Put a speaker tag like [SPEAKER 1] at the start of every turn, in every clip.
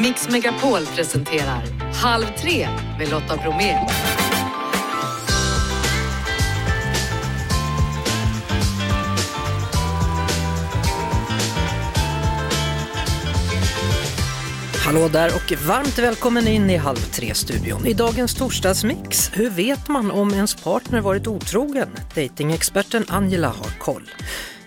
[SPEAKER 1] Mix Megapol presenterar Halv tre med Lotta Bromé.
[SPEAKER 2] Hallå där och varmt välkommen in i Halv tre-studion. I dagens torsdagsmix, hur vet man om ens partner varit otrogen? Datingexperten Angela har koll.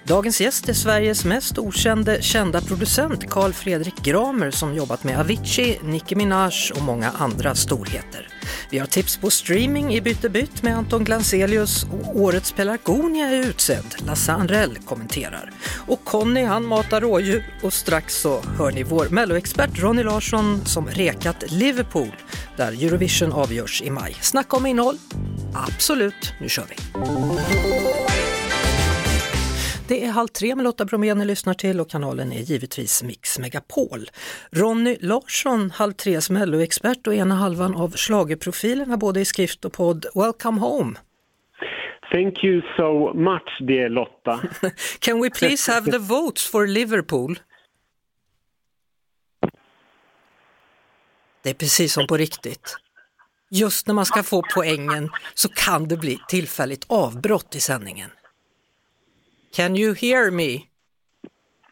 [SPEAKER 2] Dagens gäst är Sveriges mest okände kända producent Carl Fredrik Gramer som jobbat med Avicii, Nicki Minaj och många andra storheter. Vi har tips på streaming i Byte bytt med Anton Glanzelius och årets pelargonia är utsedd. Lasse Anrell kommenterar. Och Conny han matar rådjur och strax så hör ni vår melloexpert Ronny Larsson som rekat Liverpool där Eurovision avgörs i maj. Snacka om innehåll? Absolut, nu kör vi! Det är Halv tre med Lotta Bromé ni lyssnar till och kanalen är givetvis Mix Megapol. Ronny Larsson, Halv tres melloexpert och ena halvan av slagerprofilerna både i skrift och podd. Welcome home!
[SPEAKER 3] Thank you so much dear Lotta.
[SPEAKER 2] Can we please have the votes for Liverpool? Det är precis som på riktigt. Just när man ska få poängen så kan det bli tillfälligt avbrott i sändningen. Can you hear me?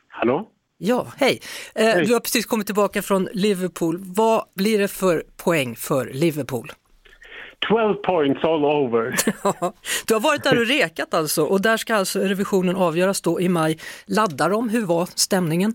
[SPEAKER 3] Hallå?
[SPEAKER 2] Ja, hej. Eh,
[SPEAKER 3] Hej.
[SPEAKER 2] Du har precis kommit tillbaka från Liverpool. Vad blir det för poäng för Liverpool?
[SPEAKER 3] 12 points all over.
[SPEAKER 2] du har varit där och rekat alltså och där ska alltså revisionen avgöras då i maj. Laddar de? Hur var stämningen?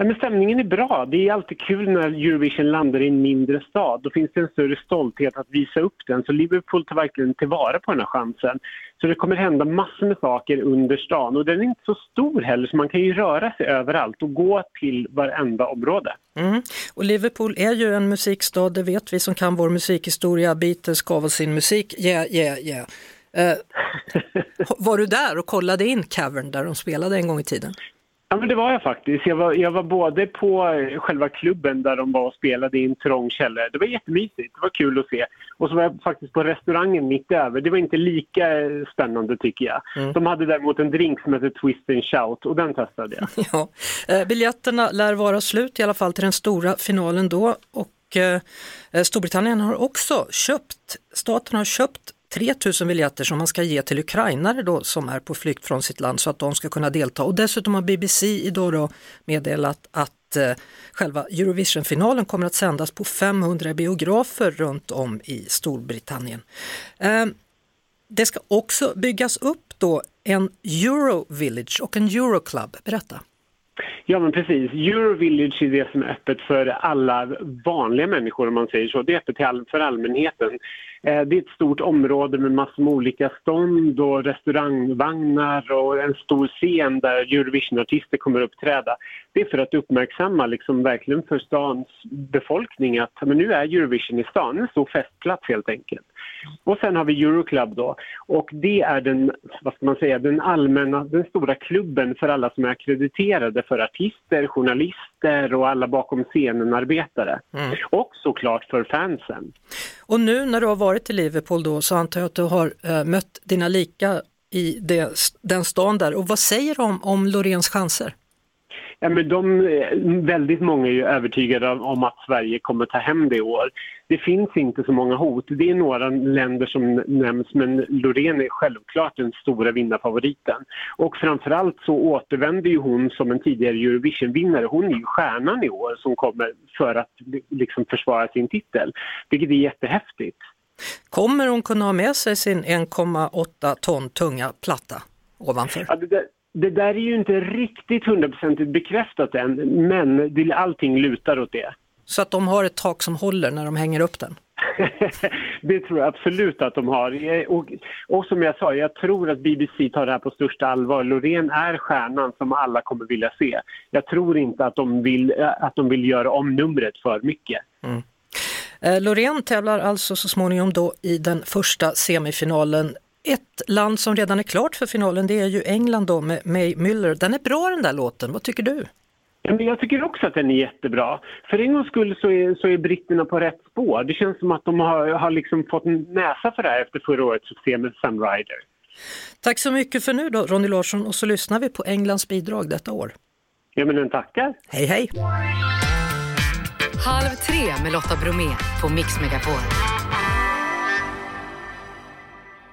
[SPEAKER 3] Ja, men stämningen är bra. Det är alltid kul när Eurovision landar i en mindre stad. Då finns det en större stolthet att visa upp den. Så Liverpool tar verkligen tillvara på den här chansen. Så det kommer hända massor med saker under stan. Och den är inte så stor heller så man kan ju röra sig överallt och gå till varenda område.
[SPEAKER 2] Mm. Och Liverpool är ju en musikstad, det vet vi som kan vår musikhistoria. Beatles gav oss sin musik, yeah, yeah, yeah. Eh, var du där och kollade in Cavern där de spelade en gång i tiden?
[SPEAKER 3] Ja, men det var jag faktiskt. Jag var, jag var både på eh, själva klubben där de var och spelade i en trång källare. Det var jättemysigt. Det var kul att se. Och så var jag faktiskt på restaurangen mitt över. Det var inte lika eh, spännande tycker jag.
[SPEAKER 2] Mm.
[SPEAKER 3] De hade däremot en drink som hette Twist and Shout och den testade jag.
[SPEAKER 2] Ja. Eh, biljetterna lär vara slut i alla fall till den stora finalen då och Storbritannien har också köpt, staten har köpt 3000 biljetter som man ska ge till ukrainare då som är på flykt från sitt land så att de ska kunna delta. Och dessutom har BBC idag då meddelat att eh, själva Eurovisionfinalen kommer att sändas på 500 biografer runt om i Storbritannien. Eh, det ska också byggas upp då en Eurovillage och en Euroclub. Berätta.
[SPEAKER 3] Ja, men precis. Eurovillage är det som är öppet för alla vanliga människor om man säger så. Det är öppet för allmänheten. Eh, det är ett stort område med massor med olika stånd och restaurangvagnar och en stor scen där Eurovision-artister kommer uppträda. Det är för att uppmärksamma liksom verkligen för stans befolkning att men nu är Eurovision i stan, en stor festplats helt enkelt. Och sen har vi Euroclub då och det är den, vad ska man säga, den allmänna, den stora klubben för alla som är akkrediterade för artister, journalister och alla bakom scenen-arbetare.
[SPEAKER 2] Mm.
[SPEAKER 3] Och såklart för fansen.
[SPEAKER 2] Och nu när du har varit varit i Liverpool då så antar jag att du har eh, mött dina lika i det, den stan där och vad säger de om, om Loreens chanser?
[SPEAKER 3] Ja, men de, eh, väldigt många är ju övertygade om- om att Sverige kommer ta hem det i år. Det finns inte så många hot. Det är några länder som nämns men Loreen är självklart den stora vinnarfavoriten. Och framförallt så återvänder ju hon som en tidigare Eurovision-vinnare. Hon är ju stjärnan i år som kommer för att liksom försvara sin titel. Vilket är jättehäftigt.
[SPEAKER 2] Kommer hon kunna ha med sig sin 1,8 ton tunga platta ovanför?
[SPEAKER 3] Ja, det, där, det där är ju inte riktigt hundraprocentigt bekräftat än men det, allting lutar åt det.
[SPEAKER 2] Så att de har ett tak som håller när de hänger upp den?
[SPEAKER 3] det tror jag absolut att de har. Och, och som jag sa, jag tror att BBC tar det här på största allvar. Loreen är stjärnan som alla kommer vilja se. Jag tror inte att de vill, att de vill göra om numret för mycket.
[SPEAKER 2] Eh, Loreen tävlar alltså så småningom då i den första semifinalen. Ett land som redan är klart för finalen det är ju England då med May Müller. Den är bra den där låten, vad tycker du?
[SPEAKER 3] Ja, men jag tycker också att den är jättebra. För en gångs skull så är, så är britterna på rätt spår. Det känns som att de har, har liksom fått en näsa för det här efter förra årets succé med Sunrider.
[SPEAKER 2] Tack så mycket för nu då Ronny Larsson och så lyssnar vi på Englands bidrag detta år.
[SPEAKER 3] Ja, men den tackar.
[SPEAKER 2] Hej hej!
[SPEAKER 1] Halv tre med Lotta Bromé på Mix Megapol.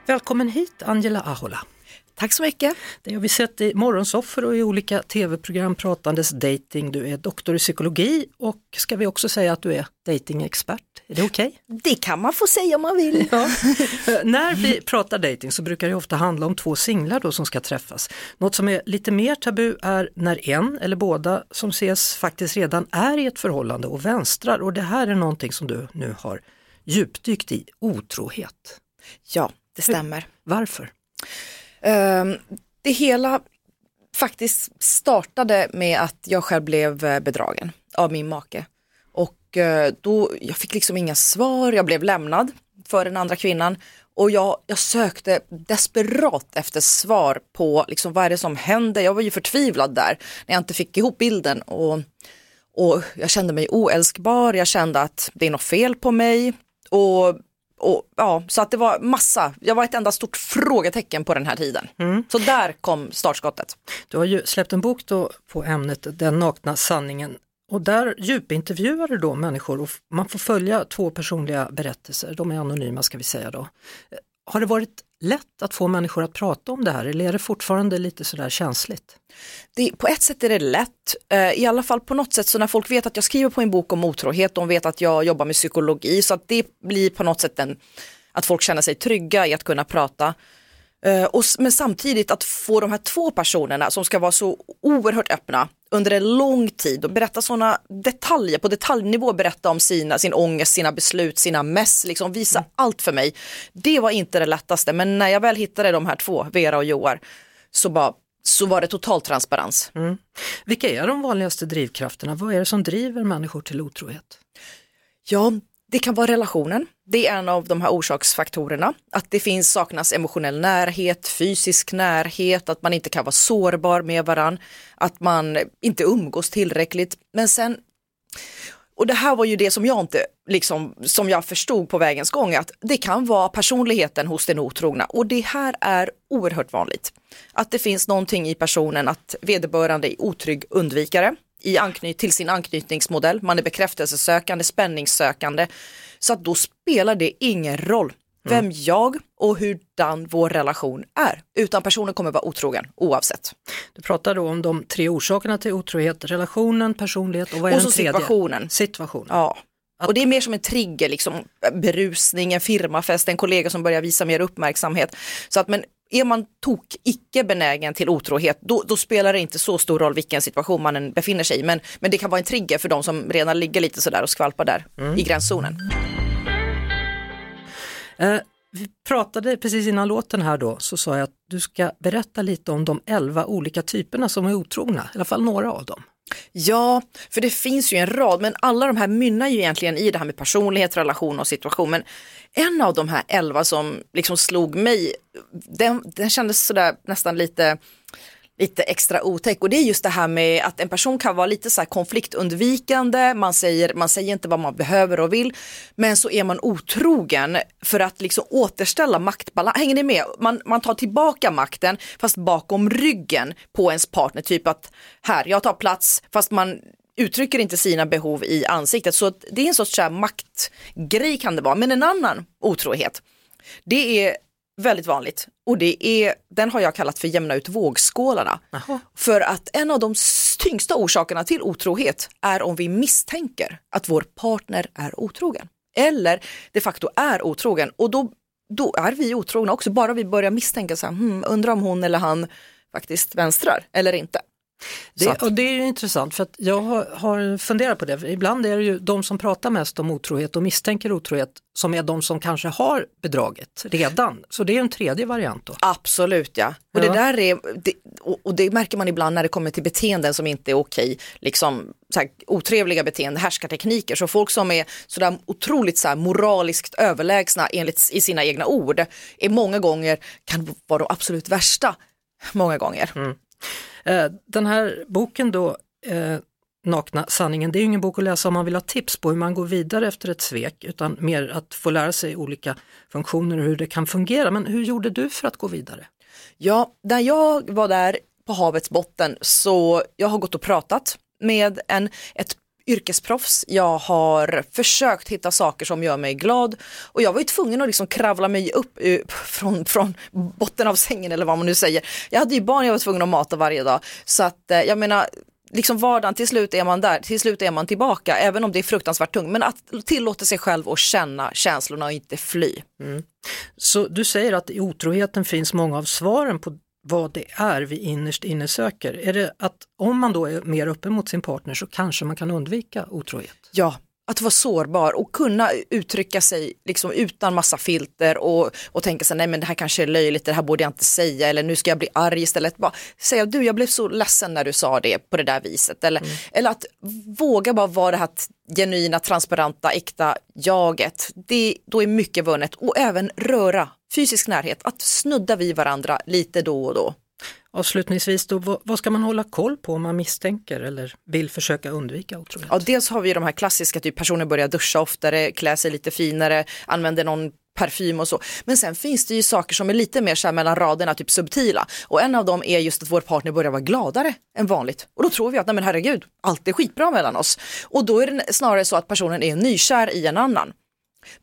[SPEAKER 2] Välkommen hit Angela Ahola.
[SPEAKER 4] Tack så mycket.
[SPEAKER 2] Det har vi sett i morgonsoffer och i olika tv-program pratandes dating. Du är doktor i psykologi och ska vi också säga att du är datingexpert. Är det okej? Okay?
[SPEAKER 4] Det kan man få säga om man vill.
[SPEAKER 2] Ja. När vi pratar dating så brukar det ofta handla om två singlar då som ska träffas. Något som är lite mer tabu är när en eller båda som ses faktiskt redan är i ett förhållande och vänstrar och det här är någonting som du nu har djupdykt i, otrohet.
[SPEAKER 4] Ja, det stämmer.
[SPEAKER 2] Varför?
[SPEAKER 4] Ehm, det hela faktiskt startade med att jag själv blev eh, bedragen av min make. Och eh, då, jag fick liksom inga svar, jag blev lämnad för den andra kvinnan och jag, jag sökte desperat efter svar på liksom, vad är det som händer. Jag var ju förtvivlad där när jag inte fick ihop bilden och, och jag kände mig oälskbar, jag kände att det är något fel på mig och och, ja, så att det var massa, jag var ett enda stort frågetecken på den här tiden. Mm. Så där kom startskottet.
[SPEAKER 2] Du har ju släppt en bok då på ämnet Den nakna sanningen och där djupintervjuar du då människor och man får följa två personliga berättelser, de är anonyma ska vi säga då. Har det varit lätt att få människor att prata om det här eller är det fortfarande lite sådär känsligt?
[SPEAKER 4] Det, på ett sätt är det lätt, eh, i alla fall på något sätt så när folk vet att jag skriver på en bok om otrohet, de vet att jag jobbar med psykologi så att det blir på något sätt en, att folk känner sig trygga i att kunna prata. Eh, och, men samtidigt att få de här två personerna som ska vara så oerhört öppna under en lång tid och berätta sådana detaljer, på detaljnivå berätta om sina, sin ångest, sina beslut, sina mess, liksom visa mm. allt för mig. Det var inte det lättaste, men när jag väl hittade de här två, Vera och Joar, så, bara, så var det total transparens.
[SPEAKER 2] Mm. Vilka är de vanligaste drivkrafterna? Vad är det som driver människor till otrohet?
[SPEAKER 4] Ja, det kan vara relationen. Det är en av de här orsaksfaktorerna. Att det finns saknas emotionell närhet, fysisk närhet, att man inte kan vara sårbar med varann, att man inte umgås tillräckligt. Men sen, och det här var ju det som jag inte, liksom, som jag förstod på vägens gång, att det kan vara personligheten hos den otrogna och det här är oerhört vanligt. Att det finns någonting i personen att vederbörande är otrygg undvikare, i anknyt till sin anknytningsmodell. Man är bekräftelsesökande, spänningssökande. Så att då spelar det ingen roll vem mm. jag och hurdan vår relation är, utan personen kommer vara otrogen oavsett.
[SPEAKER 2] Du pratar då om de tre orsakerna till otrohet, relationen, personlighet och vad är
[SPEAKER 4] och
[SPEAKER 2] den tredje?
[SPEAKER 4] situationen.
[SPEAKER 2] Situationen.
[SPEAKER 4] Ja. Att... Och det är mer som en trigger, liksom berusning, en firmafest, en kollega som börjar visa mer uppmärksamhet. Så att men är man tok icke benägen till otrohet, då, då, spelar det inte så stor roll vilken situation man befinner sig i. Men, men det kan vara en trigger för de som redan ligger lite sådär och skvalpar där mm. i gränszonen.
[SPEAKER 2] Eh, vi pratade precis innan låten här då, så sa jag att du ska berätta lite om de elva olika typerna som är otrogna, i alla fall några av dem.
[SPEAKER 4] Ja, för det finns ju en rad, men alla de här mynnar ju egentligen i det här med personlighet, relation och situation. Men en av de här elva som liksom slog mig, den, den kändes sådär nästan lite lite extra otäck och det är just det här med att en person kan vara lite så konfliktundvikande, man säger, man säger inte vad man behöver och vill, men så är man otrogen för att liksom återställa maktbalans. Hänger ni med? Man, man tar tillbaka makten fast bakom ryggen på ens partner, typ att här, jag tar plats, fast man uttrycker inte sina behov i ansiktet. Så det är en sorts så maktgrej kan det vara, men en annan otrohet, det är väldigt vanligt och det är, den har jag kallat för jämna ut vågskålarna. Aha. För att en av de tyngsta orsakerna till otrohet är om vi misstänker att vår partner är otrogen. Eller de facto är otrogen och då, då är vi otrogna också, bara vi börjar misstänka, så här, hmm, undrar om hon eller han faktiskt vänstrar eller inte.
[SPEAKER 2] Det, och det är intressant för att jag har, har, funderat på det. Ibland är det ju de som pratar mest om otrohet och misstänker otrohet som är de som kanske har bedragit redan. Så det är en tredje variant då.
[SPEAKER 4] Absolut ja. Och, ja. Det, där är, det, och det märker man ibland när det kommer till beteenden som inte är okej. Liksom så här, otrevliga beteenden, härskartekniker. Så folk som är sådär otroligt så här, moraliskt överlägsna enligt i sina egna ord är många gånger, kan vara de absolut värsta. Många gånger. Mm.
[SPEAKER 2] Eh, den här boken då, eh, Nakna sanningen, det är ingen bok att läsa om man vill ha tips på hur man går vidare efter ett svek utan mer att få lära sig olika funktioner och hur det kan fungera. Men hur gjorde du för att gå vidare?
[SPEAKER 4] Ja, när jag var där på havets botten så jag har gått och pratat med en, ett yrkesproffs, jag har försökt hitta saker som gör mig glad och jag var ju tvungen att liksom kravla mig upp från, från botten av sängen eller vad man nu säger. Jag hade ju barn jag var tvungen att mata varje dag så att eh, jag menar liksom vardagen, till slut är man där, till slut är man tillbaka, även om det är fruktansvärt tungt. Men att tillåta sig själv att känna känslorna och inte fly. Mm.
[SPEAKER 2] Så du säger att i otroheten finns många av svaren på vad det är vi innerst inne söker. Är det att om man då är mer öppen mot sin partner så kanske man kan undvika otrohet?
[SPEAKER 4] Ja, att vara sårbar och kunna uttrycka sig liksom utan massa filter och, och tänka sig nej men det här kanske är löjligt, det här borde jag inte säga eller nu ska jag bli arg istället. Bara säga du jag blev så ledsen när du sa det på det där viset. Eller, mm. eller att våga bara vara det här genuina, transparenta, äkta jaget. Det, då är mycket vunnet och även röra, fysisk närhet, att snudda vid varandra lite då och då.
[SPEAKER 2] Avslutningsvis då, vad ska man hålla koll på om man misstänker eller vill försöka undvika otrohet?
[SPEAKER 4] Ja, dels har vi de här klassiska, typ personer börjar duscha oftare, klä sig lite finare, använder någon parfym och så. Men sen finns det ju saker som är lite mer så här mellan raderna, typ subtila. Och en av dem är just att vår partner börjar vara gladare än vanligt. Och då tror vi att, nej men herregud, allt är skitbra mellan oss. Och då är det snarare så att personen är nykär i en annan.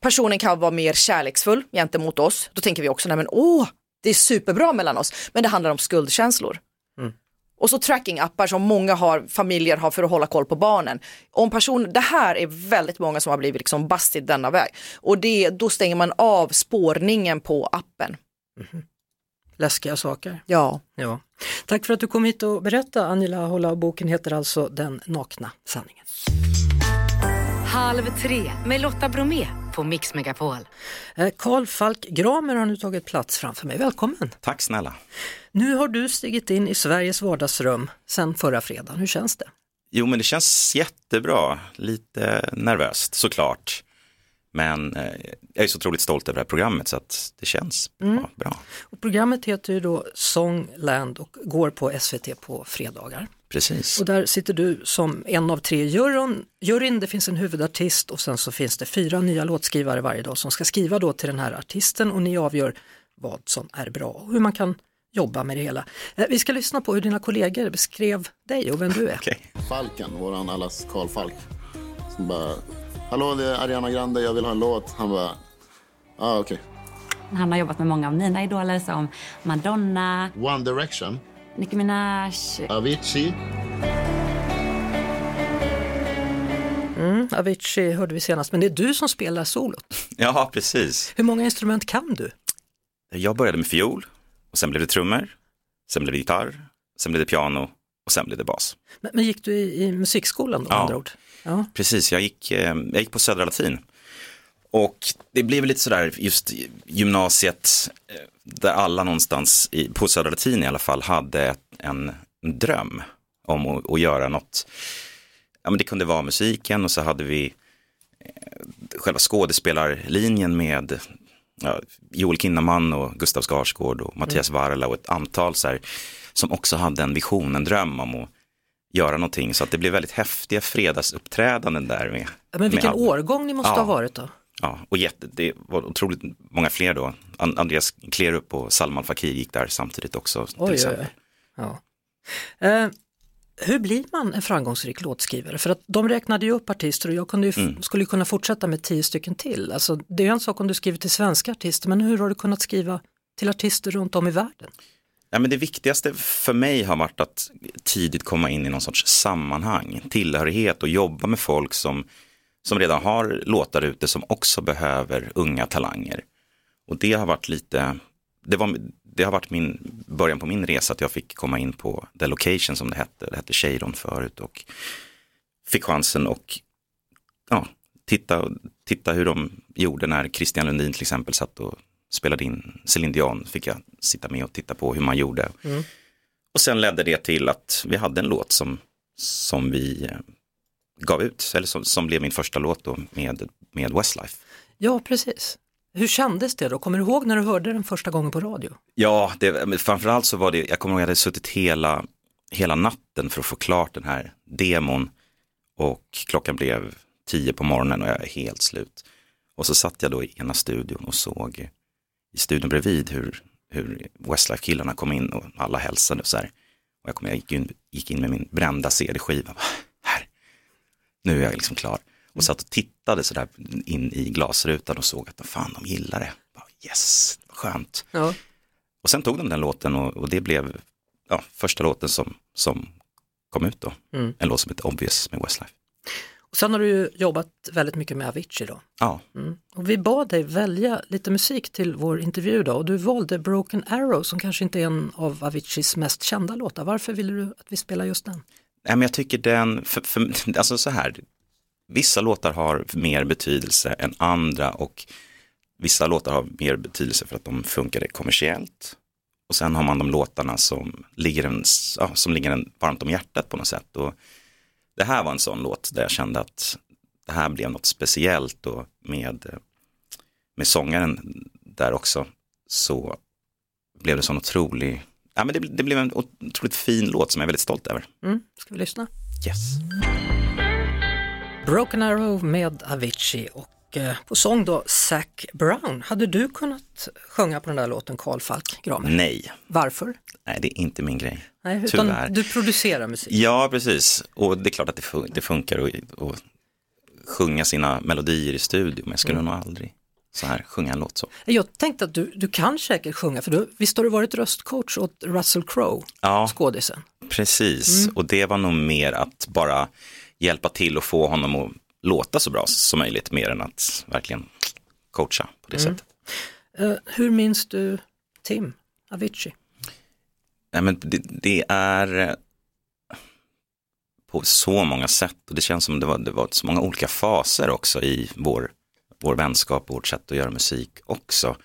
[SPEAKER 4] Personen kan vara mer kärleksfull gentemot oss. Då tänker vi också, nej men åh, det är superbra mellan oss, men det handlar om skuldkänslor. Mm. Och så tracking-appar som många har, familjer har för att hålla koll på barnen. Om person, det här är väldigt många som har blivit liksom busted denna väg. Och det, då stänger man av spårningen på appen. Mm.
[SPEAKER 2] Läskiga saker.
[SPEAKER 4] Ja.
[SPEAKER 2] ja. Tack för att du kom hit och berättade Angela Hålla. Boken heter alltså Den nakna sanningen.
[SPEAKER 1] Halv tre med Lotta Bromé på Mix Megapol.
[SPEAKER 2] Karl eh, Falk Gramer har nu tagit plats framför mig. Välkommen!
[SPEAKER 5] Tack snälla!
[SPEAKER 2] Nu har du stigit in i Sveriges vardagsrum sedan förra fredagen. Hur känns det?
[SPEAKER 5] Jo, men det känns jättebra. Lite nervöst såklart. Men eh, jag är så otroligt stolt över det här programmet så att det känns mm. bra. bra.
[SPEAKER 2] Och programmet heter ju då Songland och går på SVT på fredagar.
[SPEAKER 5] Precis.
[SPEAKER 2] Och där sitter du som en av tre juryn. juryn. Det finns en huvudartist och sen så finns det fyra nya låtskrivare varje dag som ska skriva då till den här artisten och ni avgör vad som är bra och hur man kan jobba med det hela. Eh, vi ska lyssna på hur dina kollegor beskrev dig och vem du är.
[SPEAKER 6] Okay. Falken, våran allas Karl Falk, som bara Hallå, det är Ariana Grande, jag vill ha en låt. Han bara, ah, okej. Okay.
[SPEAKER 7] Han har jobbat med många av mina idoler som Madonna,
[SPEAKER 6] One Direction,
[SPEAKER 7] Nicki Minaj,
[SPEAKER 6] Avicii.
[SPEAKER 2] Mm, Avicii hörde vi senast, men det är du som spelar solot.
[SPEAKER 5] Ja, precis.
[SPEAKER 2] Hur många instrument kan du?
[SPEAKER 5] Jag började med fiol, och sen blev det trummor, sen blev det gitarr, sen blev det piano och sen blev det bas.
[SPEAKER 2] Men, men gick du i, i musikskolan då, ja. andra ord?
[SPEAKER 5] Ja, precis. Jag gick, eh, jag gick på Södra Latin. Och det blev lite sådär just gymnasiet eh, där alla någonstans i, på Södra Latin i alla fall hade en, dröm om att, att, göra något. Ja, men det kunde vara musiken och så hade vi eh, själva skådespelarlinjen med ja, Joel Kinnaman och Gustav Skarsgård och Mattias mm. Varla och ett antal så här, som också hade en vision, en dröm om att göra någonting. Så att det blev väldigt häftiga fredagsuppträdanden där. Med,
[SPEAKER 2] Men vilken med årgång ni måste ja, ha varit då?
[SPEAKER 5] Ja, och jätte, det var otroligt många fler då. Andreas Klerup och Salman Fakir gick där samtidigt också. Till oj, exempel.
[SPEAKER 2] Ja. Eh, hur blir man en framgångsrik låtskrivare? För att de räknade ju upp artister och jag kunde ju, mm. skulle kunna fortsätta med tio stycken till. Alltså, det är en sak om du skriver till svenska artister, men hur har du kunnat skriva till artister runt om i världen?
[SPEAKER 5] Ja, men det viktigaste för mig har varit att tidigt komma in i någon sorts sammanhang, tillhörighet och jobba med folk som, som redan har låtar ute som också behöver unga talanger. Och det har varit lite, det, var, det har varit min början på min resa att jag fick komma in på The Location som det hette, det hette Cheiron förut och fick chansen och ja, titta, titta hur de gjorde när Christian Lundin till exempel satt och spelade in Céline Dion, fick jag sitta med och titta på hur man gjorde. Mm. Och sen ledde det till att vi hade en låt som, som vi gav ut, eller som, som blev min första låt då med, med Westlife.
[SPEAKER 2] Ja, precis. Hur kändes det då? Kommer du ihåg när du hörde den första gången på radio?
[SPEAKER 5] Ja, det, framförallt så var det, jag kommer ihåg att jag hade suttit hela, hela natten för att få klart den här demon och klockan blev tio på morgonen och jag är helt slut. Och så satt jag då i ena studion och såg i studion bredvid hur, hur Westlife-killarna kom in och alla hälsade och så här. Och jag, kom, jag gick, in, gick in med min brända CD-skiva. Nu är jag liksom klar. Och satt och tittade sådär in i glasrutan och såg att fan de gillar det. Bara, yes, vad skönt.
[SPEAKER 2] Ja.
[SPEAKER 5] Och sen tog de den låten och, och det blev ja, första låten som, som kom ut då.
[SPEAKER 2] Mm.
[SPEAKER 5] En låt som heter Obvious med Westlife.
[SPEAKER 2] Och sen har du jobbat väldigt mycket med Avicii då.
[SPEAKER 5] Ja,
[SPEAKER 2] Mm. Och vi bad dig välja lite musik till vår intervju då och du valde Broken Arrow som kanske inte är en av Aviciis mest kända låtar. Varför ville du att vi spelar just den?
[SPEAKER 5] Nej, men jag tycker den, för, för, alltså så här, vissa låtar har mer betydelse än andra och vissa låtar har mer betydelse för att de funkade kommersiellt. Och sen har man de låtarna som ligger en, ja, som ligger en varmt om hjärtat på något sätt. Och det här var en sån låt där jag kände att det här blev något speciellt och med, med sångaren där också så blev det sån otrolig, ja men det, det blev en otroligt fin låt som jag är väldigt stolt över.
[SPEAKER 2] Mm. Ska vi lyssna?
[SPEAKER 5] Yes.
[SPEAKER 2] Broken Arrow med Avicii och eh, på sång då Zac Brown. Hade du kunnat sjunga på den där låten Karl Falk Gramer?
[SPEAKER 5] Nej,
[SPEAKER 2] Varför?
[SPEAKER 5] nej det är inte min grej.
[SPEAKER 2] Nej, utan
[SPEAKER 5] Tyvärr.
[SPEAKER 2] du producerar musik.
[SPEAKER 5] Ja, precis. Och det är klart att det, fun- det funkar att sjunga sina melodier i studio, men jag skulle nog aldrig så här sjunga en låt så.
[SPEAKER 2] Jag tänkte att du, du kan säkert sjunga för du, visst har du varit röstcoach åt Russell Crowe,
[SPEAKER 5] Ja,
[SPEAKER 2] skådisen?
[SPEAKER 5] precis. Och det var nog mer att bara hjälpa till och få honom att låta så bra som möjligt, mer än att verkligen coacha på det sättet.
[SPEAKER 2] Eh, hur minns du Tim Avicii?
[SPEAKER 5] Nej, men det, det är eh, på så många sätt och det känns som det var, det var så många olika faser också i vår, vår vänskap och vårt sätt att göra musik också.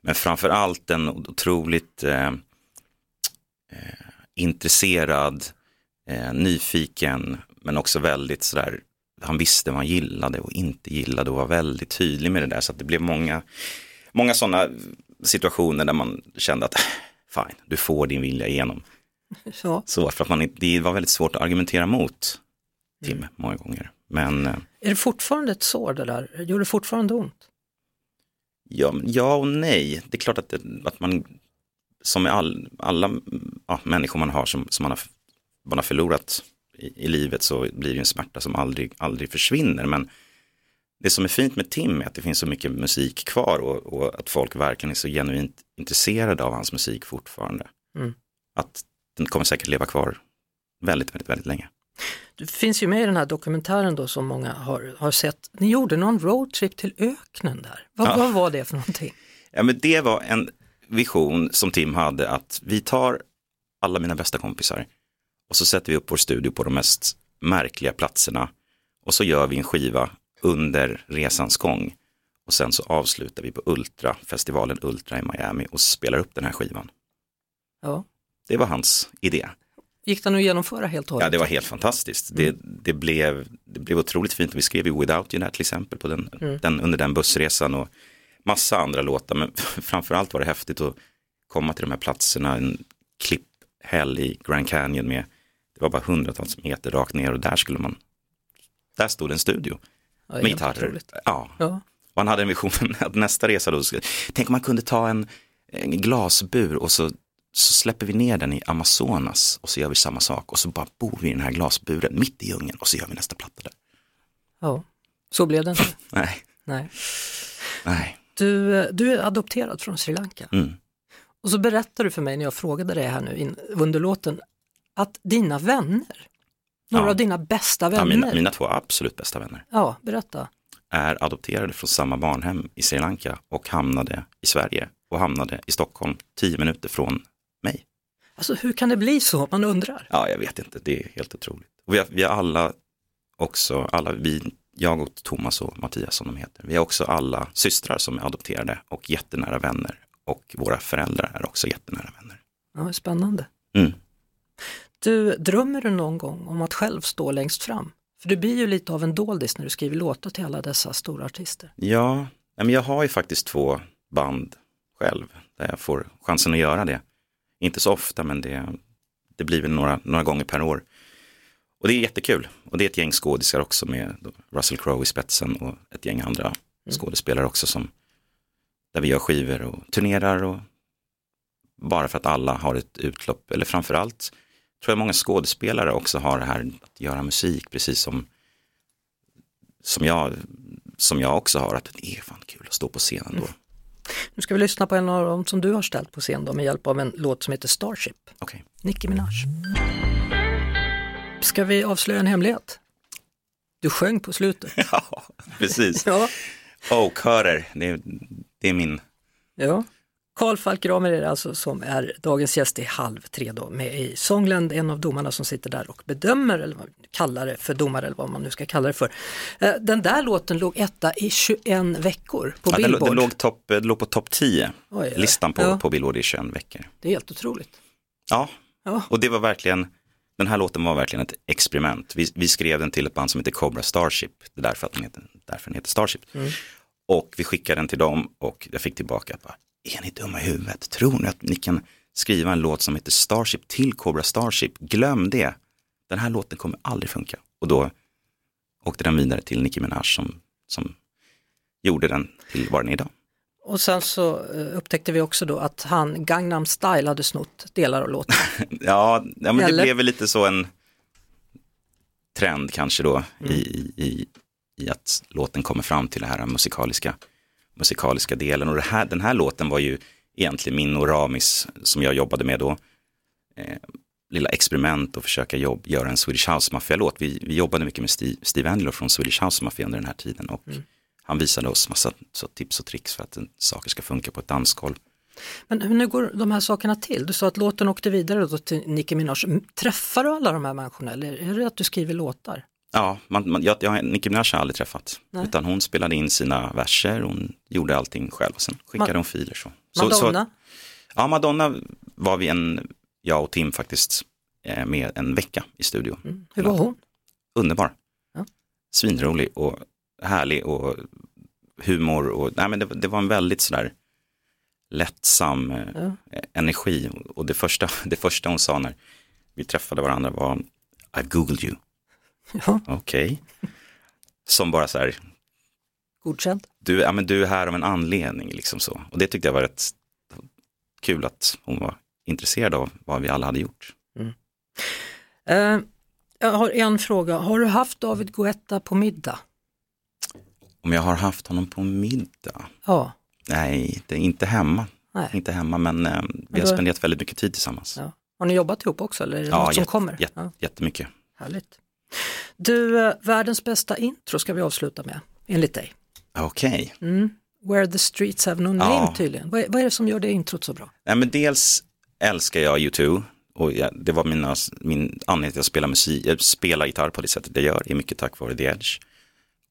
[SPEAKER 5] Men framför allt en otroligt eh, eh, intresserad, eh, nyfiken, men också väldigt sådär, han visste vad han gillade och inte gillade och var väldigt tydlig med det där. Så att det blev många, många sådana situationer där man kände att fine, du får din vilja igenom.
[SPEAKER 2] Ja.
[SPEAKER 5] Så för att man, det var väldigt svårt att argumentera mot Tim många gånger. Men eh,
[SPEAKER 2] Är det fortfarande ett sår det där? Gör det fortfarande ont?
[SPEAKER 5] ja, ja och nej. Det är klart att, det, att man, som med all, alla ja, människor man har som, som man, har, man har förlorat i, i livet så blir det en smärta som aldrig, aldrig försvinner. Men det som är fint med Tim är att det finns så mycket musik kvar och, och att folk verkligen är så genuint intresserade av hans musik fortfarande.
[SPEAKER 2] Mm.
[SPEAKER 5] Att den kommer säkert leva kvar väldigt, väldigt, väldigt länge.
[SPEAKER 2] Du finns ju med i den här dokumentären då som många har, har sett. Ni gjorde någon roadtrip till öknen där. Vad,
[SPEAKER 5] Ja.
[SPEAKER 2] vad var det för någonting?
[SPEAKER 5] Ja, men det var en vision som Tim hade att vi tar alla mina bästa kompisar och så sätter vi upp vår studio på de mest märkliga platserna och så gör vi en skiva under resans gång och sen så avslutar vi på Ultra, festivalen Ultra i Miami och spelar upp den här skivan.
[SPEAKER 2] Ja.
[SPEAKER 5] Det var hans idé.
[SPEAKER 2] Gick den att genomföra helt och hållet?
[SPEAKER 5] Ja, det var helt fantastiskt. Det, det, blev, det blev otroligt fint. Vi skrev ju Without You där till exempel på den, den, under den bussresan och massa andra låtar. Men framförallt var det häftigt att komma till de här platserna, en klipphäll i Grand Canyon med, det var bara hundratals meter rakt ner och där skulle man, där stod en studio
[SPEAKER 2] Ja,
[SPEAKER 5] med gitarrer. Ja,
[SPEAKER 2] Ja.
[SPEAKER 5] och han hade en vision att nästa resa då, tänk om man kunde ta en, en glasbur och så, så släpper vi ner den i Amazonas och så gör vi samma sak och så bara bor vi i den här glasburen mitt i djungeln och så gör vi nästa platta där.
[SPEAKER 2] ja, så blev det inte.
[SPEAKER 5] Nej,
[SPEAKER 2] Nej.
[SPEAKER 5] nej.
[SPEAKER 2] Du, du är adopterad från Sri Lanka.
[SPEAKER 5] Mm.
[SPEAKER 2] Och så berättade du för mig när jag frågade dig här nu in, under låten att dina vänner, några
[SPEAKER 5] Ja.
[SPEAKER 2] av dina bästa
[SPEAKER 5] Ja,
[SPEAKER 2] vänner,
[SPEAKER 5] mina, mina två absolut bästa vänner
[SPEAKER 2] ja berätta.
[SPEAKER 5] är adopterade från samma barnhem i Sri Lanka och hamnade i Sverige och hamnade i Stockholm tio minuter från mig.
[SPEAKER 2] Alltså hur kan det bli så, man undrar.
[SPEAKER 5] Ja, jag vet inte, det är helt otroligt. Och vi, har, vi har alla också, alla vi, jag och Thomas och Mattias som de heter, vi har också alla systrar som är adopterade och jättenära vänner. Och våra föräldrar är också jättenära vänner.
[SPEAKER 2] Ja, spännande.
[SPEAKER 5] Mm.
[SPEAKER 2] Du, drömmer du någon gång om att själv stå längst fram? För du blir ju lite av en doldis när du skriver låtar till alla dessa stora artister.
[SPEAKER 5] Ja, men jag har ju faktiskt två band själv där jag får chansen att göra det. Inte så ofta, men det, det blir väl några, några gånger per år. Och det är jättekul. Och det är ett gäng skådisar också med Russell Crowe i spetsen och ett gäng andra skådespelare också som där vi gör skivor och turnerar och bara för att alla har ett utlopp, eller framförallt tror jag många skådespelare också har det här att göra musik, precis som som jag, som jag också har, att det är fan kul att stå på scenen då.
[SPEAKER 2] Nu ska vi lyssna på en av dem som du har ställt på scen då, med hjälp av en låt som heter Starship.
[SPEAKER 5] Okej.
[SPEAKER 2] Nicki Minaj. Ska vi avslöja en hemlighet? Du sjöng på slutet.
[SPEAKER 5] Ja, precis.
[SPEAKER 2] Ja.
[SPEAKER 5] Oh, körer, det, det är min.
[SPEAKER 2] ja. Karl Falk Gramer är det alltså som är dagens gäst i Halv tre då, med i Songland, en av domarna som sitter där och bedömer, eller kallar det för domare eller vad man nu ska kalla det för. Eh, Den där låten låg etta i 21 veckor på
[SPEAKER 5] Ja,
[SPEAKER 2] Billboard.
[SPEAKER 5] den, låg topp, den låg på topp 10,
[SPEAKER 2] Oj,
[SPEAKER 5] listan på,
[SPEAKER 2] Ja.
[SPEAKER 5] på Billboard i 21 veckor.
[SPEAKER 2] Det är helt otroligt.
[SPEAKER 5] Ja,
[SPEAKER 2] Ja.
[SPEAKER 5] och det var verkligen, den här låten var verkligen ett experiment. Vi, vi skrev den till ett band som heter Cobra Starship, det är därför, att den heter, därför den heter Starship. Och vi skickade den till dem och jag fick tillbaka, bara, är ni dumma i huvudet? Tror ni att ni kan skriva en låt som heter Starship till Cobra Starship? Glöm det. Den här låten kommer aldrig funka. Och då åkte den vidare till Nicki Minaj som, som gjorde den till vad den är idag.
[SPEAKER 2] Och sen så eh, upptäckte vi också då att han Gangnam Style hade snott delar av låten.
[SPEAKER 5] Ja, ja men det
[SPEAKER 2] Eller?
[SPEAKER 5] blev väl lite så en trend kanske då i, i, i, i att låten kommer fram till den här musikaliska, musikaliska delen. Och här, den här låten var ju egentligen min och Ramis, som jag jobbade med då, eh, lilla experiment och försöka jobb, göra en Swedish House Mafia-låt. Vi, vi jobbade mycket med Steve, Steve Angelo från Swedish House Mafia under den här tiden och han visade oss massa tips och tricks för att en, saker ska funka på ett dansgolv.
[SPEAKER 2] Men hur nu går de här sakerna till? Du sa att låten åkte vidare då till Nicki Minaj. Träffar du alla de här människorna eller är det att du skriver låtar?
[SPEAKER 5] Ja, man, man, jag, jag, Nicki Minaj har jag aldrig träffat.
[SPEAKER 2] Nej.
[SPEAKER 5] Utan hon spelade in sina verser, hon gjorde allting själv och sen skickade
[SPEAKER 2] Ma-
[SPEAKER 5] hon filer. Så. Så,
[SPEAKER 2] Madonna?
[SPEAKER 5] Så, ja, Madonna var vi en, jag och Tim faktiskt, eh, med en vecka i studio.
[SPEAKER 2] Hur var hon?
[SPEAKER 5] Underbar.
[SPEAKER 2] Ja.
[SPEAKER 5] Svinrolig och härlig och humor och nej, men det, det var en väldigt sådär lättsam eh,
[SPEAKER 2] Ja.
[SPEAKER 5] energi. Och det första, det första hon sa när vi träffade varandra var I've googled you.
[SPEAKER 2] Ja,
[SPEAKER 5] Okej. Som bara så här,
[SPEAKER 2] godkänt.
[SPEAKER 5] du, ja, men du är här av en anledning. Liksom så. Och det tyckte jag var rätt kul att hon var intresserad av vad vi alla hade gjort.
[SPEAKER 2] Eh, jag har en fråga. Har du haft David Guetta på middag?
[SPEAKER 5] Om jag har haft honom på middag?
[SPEAKER 2] Ja.
[SPEAKER 5] Nej, det är inte hemma.
[SPEAKER 2] Nej.
[SPEAKER 5] Inte hemma, men eh, vi har spenderat väldigt mycket tid tillsammans.
[SPEAKER 2] ja. Har ni jobbat ihop också eller är det
[SPEAKER 5] Ja,
[SPEAKER 2] något som kommer?
[SPEAKER 5] jätte-
[SPEAKER 2] Ja,
[SPEAKER 5] Jättemycket.
[SPEAKER 2] härligt. Du, eh, världens bästa intro ska vi avsluta med, enligt dig.
[SPEAKER 5] Okej.
[SPEAKER 2] Mm. Where the streets have no name
[SPEAKER 5] Ja.
[SPEAKER 2] tydligen. Vad är, vad är det som gör det introt så bra?
[SPEAKER 5] Nej, men dels älskar jag U2 och jag, det var mina, min anledning till att jag spelar musik, jag spelar gitarr på det sättet jag gör, är mycket tack vare The Edge.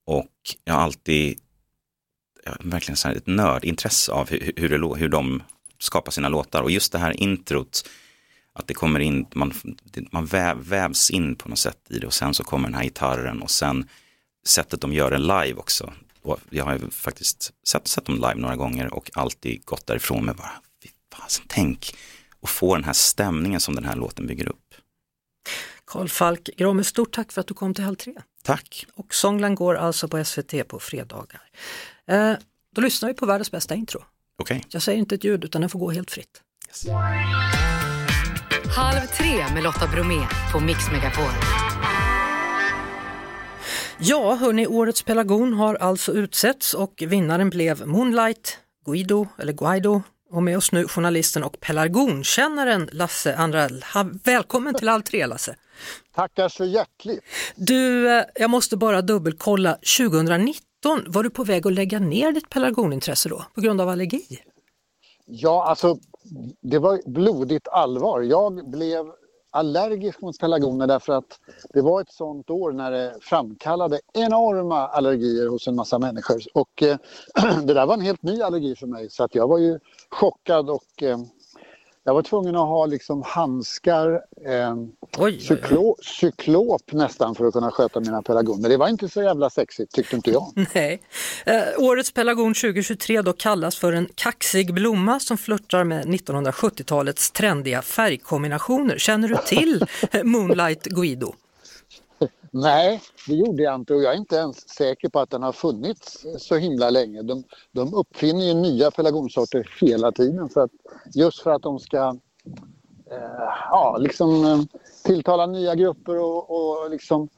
[SPEAKER 5] Och jag har alltid jag har verkligen så här ett nördintresse av hur, hur, det, hur de skapar sina låtar och just det här introt, att det kommer in, man, man väv, vävs in på något sätt i det och sen så kommer den här gitarren och sen sättet de gör den live också. Och jag har ju faktiskt sett, sett dem live några gånger och alltid gått därifrån med bara, fasen, tänk och få den här stämningen som den här låten bygger upp.
[SPEAKER 2] Karl Falk Gramer, stort tack för att du kom till Halv tre.
[SPEAKER 5] Tack!
[SPEAKER 2] Och Songland går alltså på SVT på fredagar. Eh, då lyssnar vi på världens bästa intro.
[SPEAKER 5] Okej.
[SPEAKER 2] Jag säger inte ett ljud utan den får gå helt fritt.
[SPEAKER 1] Halv tre med Lotta Bromé på Mix Megapol.
[SPEAKER 2] Ja, hörni, årets pelargon har alltså utsetts och vinnaren blev Moonlight Guido, eller Guido. Och med oss nu journalisten och pelargonkännaren Lasse Andrell. Ha, välkommen till Halv tre Lasse.
[SPEAKER 8] Tackar så hjärtligt.
[SPEAKER 2] Du, eh, jag måste bara dubbelkolla, 2019 var du på väg att lägga ner ditt pelargonintresse då på grund av allergi?
[SPEAKER 8] Ja, alltså det var blodigt allvar. Jag blev allergisk mot pelargoner därför att det var ett sånt år när det framkallade enorma allergier hos en massa människor. Och eh, det där var en helt ny allergi för mig så att jag var ju chockad och eh, jag var tvungen att ha liksom handskar, eh,
[SPEAKER 2] Oj, oj, oj.
[SPEAKER 8] cyklo, cyklop nästan för att kunna sköta mina pelargoner. Det var inte så jävla sexigt tyckte inte jag.
[SPEAKER 2] Nej. Eh, årets pelargon 2023 då kallas för en kaxig blomma som flörtar med 1970-talets trendiga färgkombinationer. Känner du till Moonlight Guido?
[SPEAKER 8] Nej, det gjorde jag inte och jag är inte ens säker på att den har funnits så himla länge. De, de uppfinner ju nya pelargonsorter hela tiden för att, just för att de ska eh, ja, liksom, eh, tilltala nya grupper och, och liksom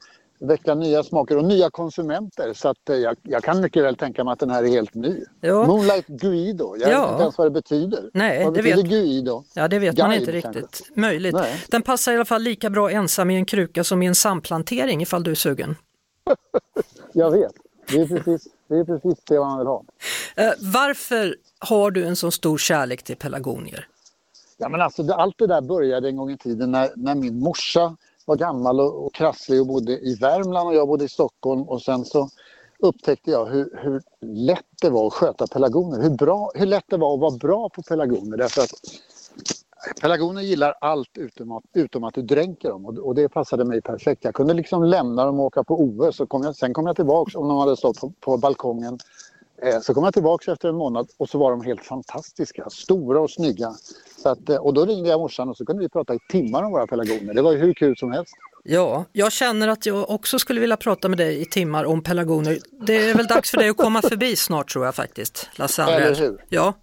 [SPEAKER 8] väcka nya smaker och nya konsumenter. Så att, eh, jag, jag kan mycket väl tänka mig att den här är helt ny.
[SPEAKER 2] Ja.
[SPEAKER 8] Moonlight Guido, jag
[SPEAKER 2] Ja.
[SPEAKER 8] vet inte ens vad det betyder.
[SPEAKER 2] Nej,
[SPEAKER 8] vad
[SPEAKER 2] det
[SPEAKER 8] betyder
[SPEAKER 2] vet-
[SPEAKER 8] Guido?
[SPEAKER 2] Ja, det vet man
[SPEAKER 8] Guide,
[SPEAKER 2] inte
[SPEAKER 8] kanske.
[SPEAKER 2] riktigt. Möjligt.
[SPEAKER 8] Nej.
[SPEAKER 2] Den passar i alla fall lika bra ensam i en kruka som i en samplantering ifall du är sugen.
[SPEAKER 8] Jag vet. Det är precis det, är precis det man vill ha.
[SPEAKER 2] Eh, varför har du en så stor kärlek till pelargonier?
[SPEAKER 8] Ja, men alltså, allt det där började en gång i tiden när, när min morsa var gammal och, och krasslig och bodde i Värmland och jag bodde i Stockholm. Och sen så upptäckte jag hur, hur lätt det var att sköta pelargoner. Hur, bra, hur lätt det var att vara bra på pelargoner därför att pelargoner gillar allt utom att, utom att du dränker dem. Och, och det passade mig perfekt. Jag kunde liksom lämna dem och åka på OS och kom jag, sen kom jag tillbaks om de hade stått på, på balkongen. Så kom jag tillbaka efter en månad och så var de helt fantastiska, stora och snygga. Så att, eh, och då ringde jag morsan och så kunde vi prata i timmar om våra pelargoner. Det var ju hur kul som helst.
[SPEAKER 2] Ja, jag känner att jag också skulle vilja prata med dig i timmar om pelargoner. Det är väl dags för dig att komma förbi snart tror jag faktiskt, Lasse
[SPEAKER 8] Eller
[SPEAKER 2] Andrell.
[SPEAKER 8] hur?
[SPEAKER 2] Ja.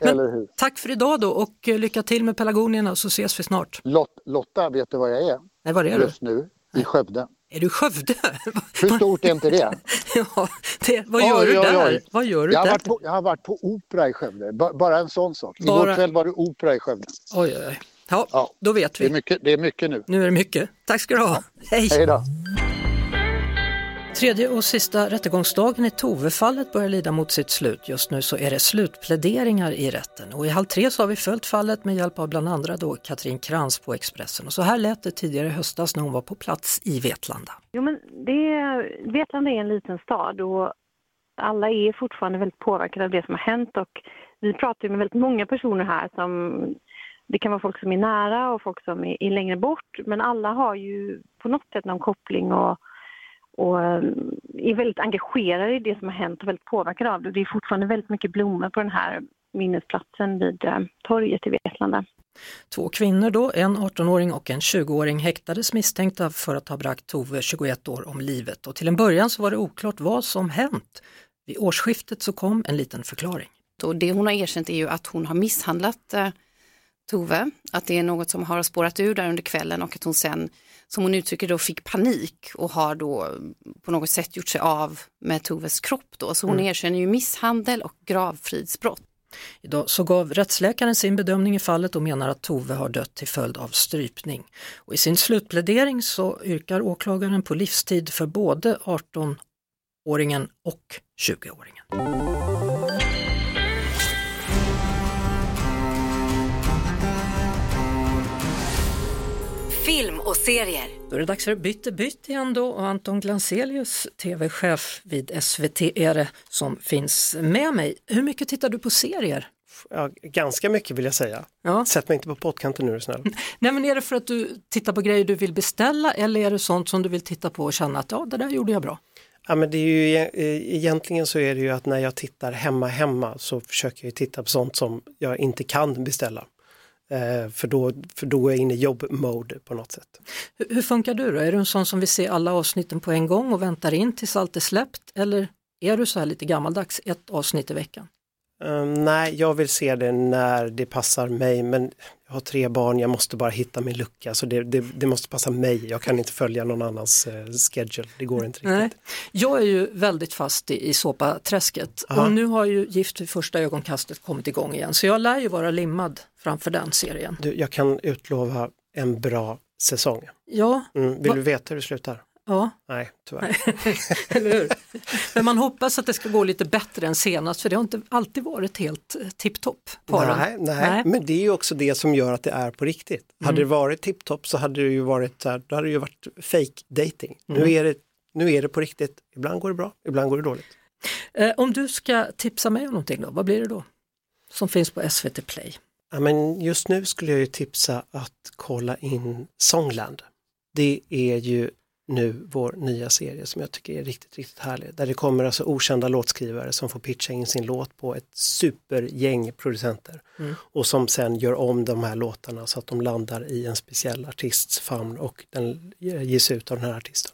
[SPEAKER 2] Men
[SPEAKER 8] Eller hur?
[SPEAKER 2] tack för idag då och eh, lycka till med pelargonierna så ses vi snart.
[SPEAKER 8] Lot, Lotta, vet du vad jag är
[SPEAKER 2] Nej, var är du?
[SPEAKER 8] just nu? I Skövde.
[SPEAKER 2] Är du Skövde?
[SPEAKER 8] Hur stort är inte det?
[SPEAKER 2] ja, det, vad gör
[SPEAKER 8] Oj,
[SPEAKER 2] du där?
[SPEAKER 8] oj.
[SPEAKER 2] Vad gör du
[SPEAKER 8] Jag har,
[SPEAKER 2] där?
[SPEAKER 8] varit på, jag har varit på opera i Skövde. Ba, bara en sån sak.
[SPEAKER 2] Bara-
[SPEAKER 8] Igår kväll var det opera i Skövde.
[SPEAKER 2] Oj, oj, oj. Ja,
[SPEAKER 8] Ja.
[SPEAKER 2] då vet
[SPEAKER 8] Det är
[SPEAKER 2] vi.
[SPEAKER 8] mycket, det är mycket nu.
[SPEAKER 2] Nu är det mycket. Tack ska du ha. Hej!
[SPEAKER 8] Hej då.
[SPEAKER 2] Tredje och sista rättegångsdagen i Tove-fallet börjar lida mot sitt slut. Just nu så är det slutpläderingar i rätten och i halv tre så har vi följt fallet med hjälp av bland andra då Katrin Krantz på Expressen. Och så här lät det tidigare i höstas när hon var på plats i Vetlanda.
[SPEAKER 9] Jo, men det, är, Vetlanda är en liten stad och alla är fortfarande väldigt påverkade av det som har hänt och vi pratar ju med väldigt många personer här som det kan vara folk som är nära och folk som är, är längre bort men alla har ju på något sätt någon koppling och, och eh, är väldigt engagerade i det som har hänt och väldigt påverkade av det. Det är fortfarande väldigt mycket blommor på den här minnesplatsen vid eh, torget i Vetlanda.
[SPEAKER 2] Två kvinnor då, en 18-åring och en 20-åring häktades misstänkta för att ha bragt Tove, 21 år, om livet. Och till en början så var det oklart vad som hänt. Vid årsskiftet så kom en liten förklaring.
[SPEAKER 10] Och det hon har erkänt är ju att hon har misshandlat eh, Tove, att det är något som har spårat ur där under kvällen och att hon sen, som hon uttrycker då, fick panik och har då på något sätt gjort sig av med Toves kropp då. Så hon erkänner ju misshandel och gravfridsbrott.
[SPEAKER 2] Idag så gav rättsläkaren sin bedömning i fallet och menar att Tove har dött till följd av strypning. Och I sin slutplädering så yrkar åklagaren på livstid för både 18-åringen och 20-åringen.
[SPEAKER 1] Film och serier.
[SPEAKER 2] Då är det dags för Bytte bytt igen då och Anton Glanselius, tv-chef vid SVT är det som finns med mig. Hur mycket tittar du på serier?
[SPEAKER 11] Ja, ganska mycket vill jag säga.
[SPEAKER 2] Ja.
[SPEAKER 11] Sätt mig inte på pottkanten nu är du snäll.
[SPEAKER 2] Nej men är det för att du tittar på grejer du vill beställa eller är det sånt som du vill titta på och känna att ja det där gjorde jag bra?
[SPEAKER 11] Ja, men det är ju, e- eh, egentligen så är det ju att när jag tittar hemma hemma så försöker jag titta på sånt som jag inte kan beställa. Eh, för, då, för då är jag inne i jobb-mode på något sätt.
[SPEAKER 2] Hur, hur funkar du då? Är du en sån som vill se alla avsnitten på en gång och väntar in tills allt är släppt eller är du så här lite gammaldags, ett avsnitt i veckan?
[SPEAKER 11] Eh, nej, jag vill se det när det passar mig men jag har tre barn, jag måste bara hitta min lucka så det, det, det måste passa mig. Jag kan inte följa någon annans eh, schedule, det går inte riktigt.
[SPEAKER 2] Nej. Jag är ju väldigt fast i, i såpaträsket
[SPEAKER 11] Aha.
[SPEAKER 2] och nu har ju Gift vid första ögonkastet kommit igång igen så jag lär ju vara limmad framför den serien.
[SPEAKER 11] Du, jag kan utlova en bra säsong.
[SPEAKER 2] Ja,
[SPEAKER 11] Mm, vill
[SPEAKER 2] Va-
[SPEAKER 11] du veta hur det slutar?
[SPEAKER 2] Ja,
[SPEAKER 11] Nej, tyvärr.
[SPEAKER 2] eller hur? Men man hoppas att det ska gå lite bättre än senast för det har inte alltid varit helt eh, tipptopp. paren.
[SPEAKER 11] Nej, nej, men det är ju också det som gör att det är på riktigt. Hade det varit tipptopp så hade det ju varit så här, då hade det ju varit fake dating. Nu, är det, nu är det på riktigt. Ibland går det bra, ibland går det dåligt.
[SPEAKER 2] Eh, om du ska tipsa mig om någonting då, vad blir det då? Som finns på SVT Play.
[SPEAKER 11] Ja, men just nu skulle jag ju tipsa att kolla in Songland. Det är ju nu vår nya serie som jag tycker är riktigt, riktigt härlig. Där det kommer alltså okända låtskrivare som får pitcha in sin låt på ett supergäng producenter. Och som sen gör om de här låtarna så att de landar i en speciell artists famn och den ges ut av den här artisten.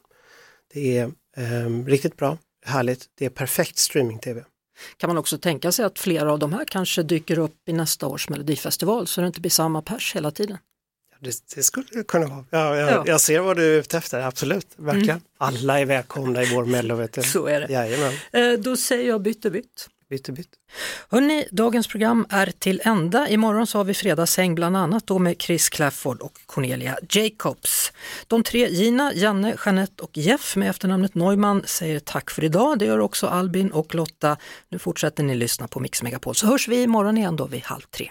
[SPEAKER 11] Det är ehm, riktigt bra, härligt, det är perfekt streaming-tv.
[SPEAKER 2] Kan man också tänka sig att flera av de här kanske dyker upp i nästa års melodifestival så det inte blir samma pers hela tiden?
[SPEAKER 11] Det, det skulle det kunna vara. Ja, jag,
[SPEAKER 2] Ja.
[SPEAKER 11] jag ser vad du är ute efter, absolut. Verkligen. Alla är välkomna i vår mello.
[SPEAKER 2] Så är det.
[SPEAKER 11] Jajamän.
[SPEAKER 2] Eh, Då säger jag bytte bytt.
[SPEAKER 11] Bytte bytt.
[SPEAKER 2] Hörrni, dagens program är till ända. Imorgon så har vi fredagshäng bland annat då med Chris Clafford och Cornelia Jacobs. De tre Gina, Janne, Jeanette och Jeff med efternamnet Neumann säger tack för idag. Det gör också Albin och Lotta. Nu fortsätter ni lyssna på Mix Megapol så hörs vi imorgon igen då vid halv tre.